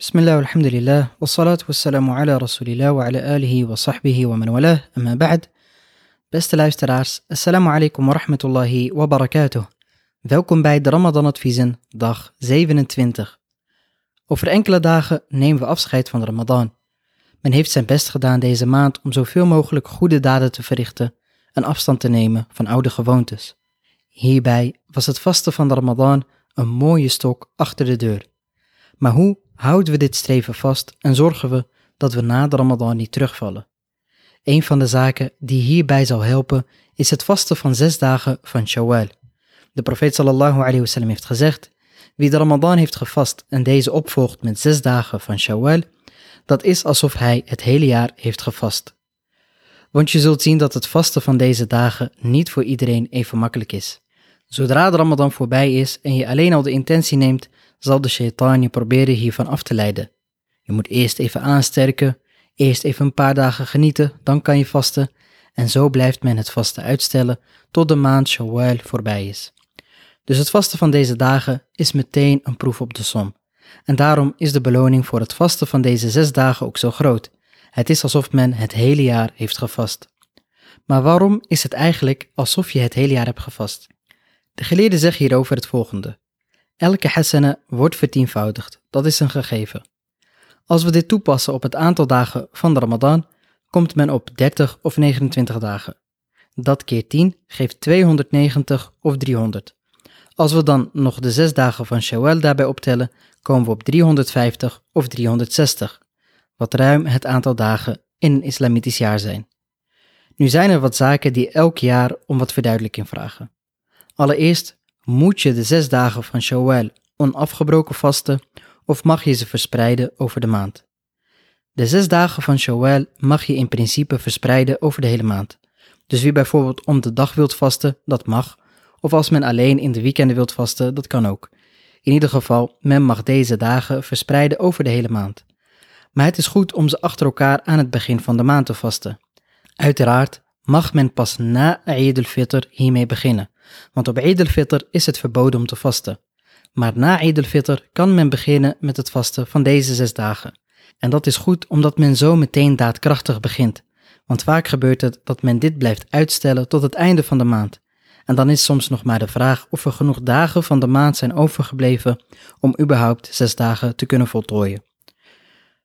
بسم الله والحمد لله والصلاة والسلام على رسول الله وعلى آله وصحبه ومن والاه أما بعد Beste luisteraars, assalamu alaikum wa rahmatullahi wa barakatuh. Welkom bij de Ramadan Adviezen, dag 27. Over enkele dagen nemen we afscheid van de Ramadan. Men heeft zijn best gedaan deze maand om zoveel mogelijk goede daden te verrichten en afstand te nemen van oude gewoontes. Hierbij was het vasten van de Ramadan een mooie stok achter de deur. Maar hoe houden we dit streven vast en zorgen we dat we na de Ramadan niet terugvallen? Een van de zaken die hierbij zal helpen is het vasten van zes dagen van Shawwal. De profeet sallallahu alayhi wasallam heeft gezegd, wie de Ramadan heeft gevast en deze opvolgt met zes dagen van Shawwal, dat is alsof hij het hele jaar heeft gevast. Want je zult zien dat het vasten van deze dagen niet voor iedereen even makkelijk is. Zodra de Ramadan voorbij is en je alleen al de intentie neemt, zal de shaitaan je proberen hiervan af te leiden. Je moet eerst even aansterken, eerst even een paar dagen genieten, dan kan je vasten. En zo blijft men het vasten uitstellen tot de maand Shawwal voorbij is. Dus het vasten van deze dagen is meteen een proef op de som. En daarom is de beloning voor het vasten van deze zes dagen ook zo groot. Het is alsof men het hele jaar heeft gevast. Maar waarom is het eigenlijk alsof je het hele jaar hebt gevast? De geleerden zeggen hierover het volgende. Elke hasana wordt vertienvoudigd, dat is een gegeven. Als we dit toepassen op het aantal dagen van de Ramadan, komt men op 30 of 29 dagen. Dat keer 10 geeft 290 of 300. Als we dan nog de 6 dagen van Shawwal daarbij optellen, komen we op 350 of 360, wat ruim het aantal dagen in een islamitisch jaar zijn. Nu zijn er wat zaken die elk jaar om wat verduidelijking vragen. Allereerst moet je de zes dagen van Shawwal onafgebroken vasten of mag je ze verspreiden over de maand. De zes dagen van Shawwal mag je in principe verspreiden over de hele maand. Dus wie bijvoorbeeld om de dag wilt vasten, dat mag. Of als men alleen in de weekenden wilt vasten, dat kan ook. In ieder geval, men mag deze dagen verspreiden over de hele maand. Maar het is goed om ze achter elkaar aan het begin van de maand te vasten. Uiteraard mag men pas na Eid al-Fitr hiermee beginnen, want op Eid is het verboden om te vasten. Maar na Eid al-Fitr kan men beginnen met het vasten van deze zes dagen. En dat is goed omdat men zo meteen daadkrachtig begint, want vaak gebeurt het dat men dit blijft uitstellen tot het einde van de maand. En dan is soms nog maar de vraag of er genoeg dagen van de maand zijn overgebleven om überhaupt zes dagen te kunnen voltooien.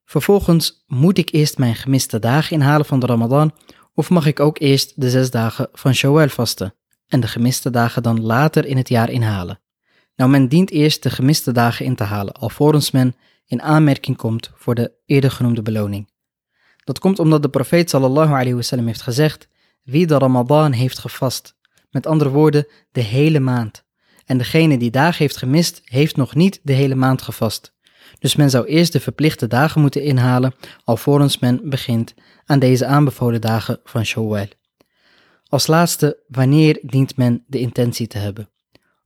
Vervolgens moet ik eerst mijn gemiste dagen inhalen van de Ramadan of mag ik ook eerst de zes dagen van Shawwal vasten en de gemiste dagen dan later in het jaar inhalen? Nou, men dient eerst de gemiste dagen in te halen, alvorens men in aanmerking komt voor de eerder genoemde beloning. Dat komt omdat de profeet sallallahu alayhi wasallam heeft gezegd, wie de Ramadan heeft gevast, met andere woorden, de hele maand. En degene die dagen heeft gemist, heeft nog niet de hele maand gevast. Dus men zou eerst de verplichte dagen moeten inhalen, alvorens men begint aan deze aanbevolen dagen van Shawwal. Als laatste, wanneer dient men de intentie te hebben?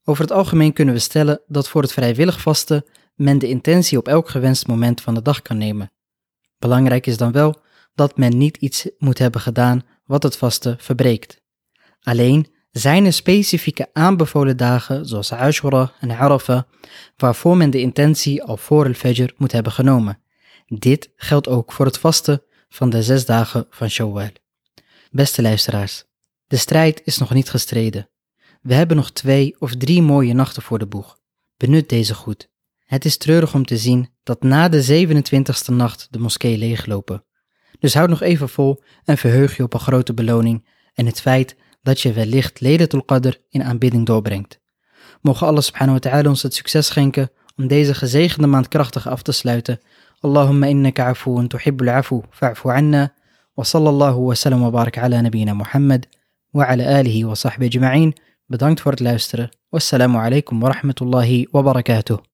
Over het algemeen kunnen we stellen dat voor het vrijwillig vasten men de intentie op elk gewenst moment van de dag kan nemen. Belangrijk is dan wel dat men niet iets moet hebben gedaan wat het vasten verbreekt. Alleen zijn er specifieke aanbevolen dagen zoals Ashura en Arafah waarvoor men de intentie al voor al-Fajr moet hebben genomen. Dit geldt ook voor het vasten van de zes dagen van Shawwal. Beste luisteraars, de strijd is nog niet gestreden. We hebben nog twee of drie mooie nachten voor de boeg. Benut deze goed. Het is treurig om te zien dat na de 27ste nacht de moskee leeglopen. Dus houd nog even vol en verheug je op een grote beloning en het feit dat je wellicht Laylatul Qadr in aanbidding doorbrengt. Mogen Allah subhanahu wa ta'ala ons het succes schenken om deze gezegende maand krachtig af te sluiten. Allahumma innaka afuun tuhibbul afu fa'fu anna. Wa sallallahu wa sallam wa barak ala nabina Muhammad وعلى آله وصحبه أجمعين. بدانكتفورد لايستر والسلام عليكم ورحمة الله وبركاته.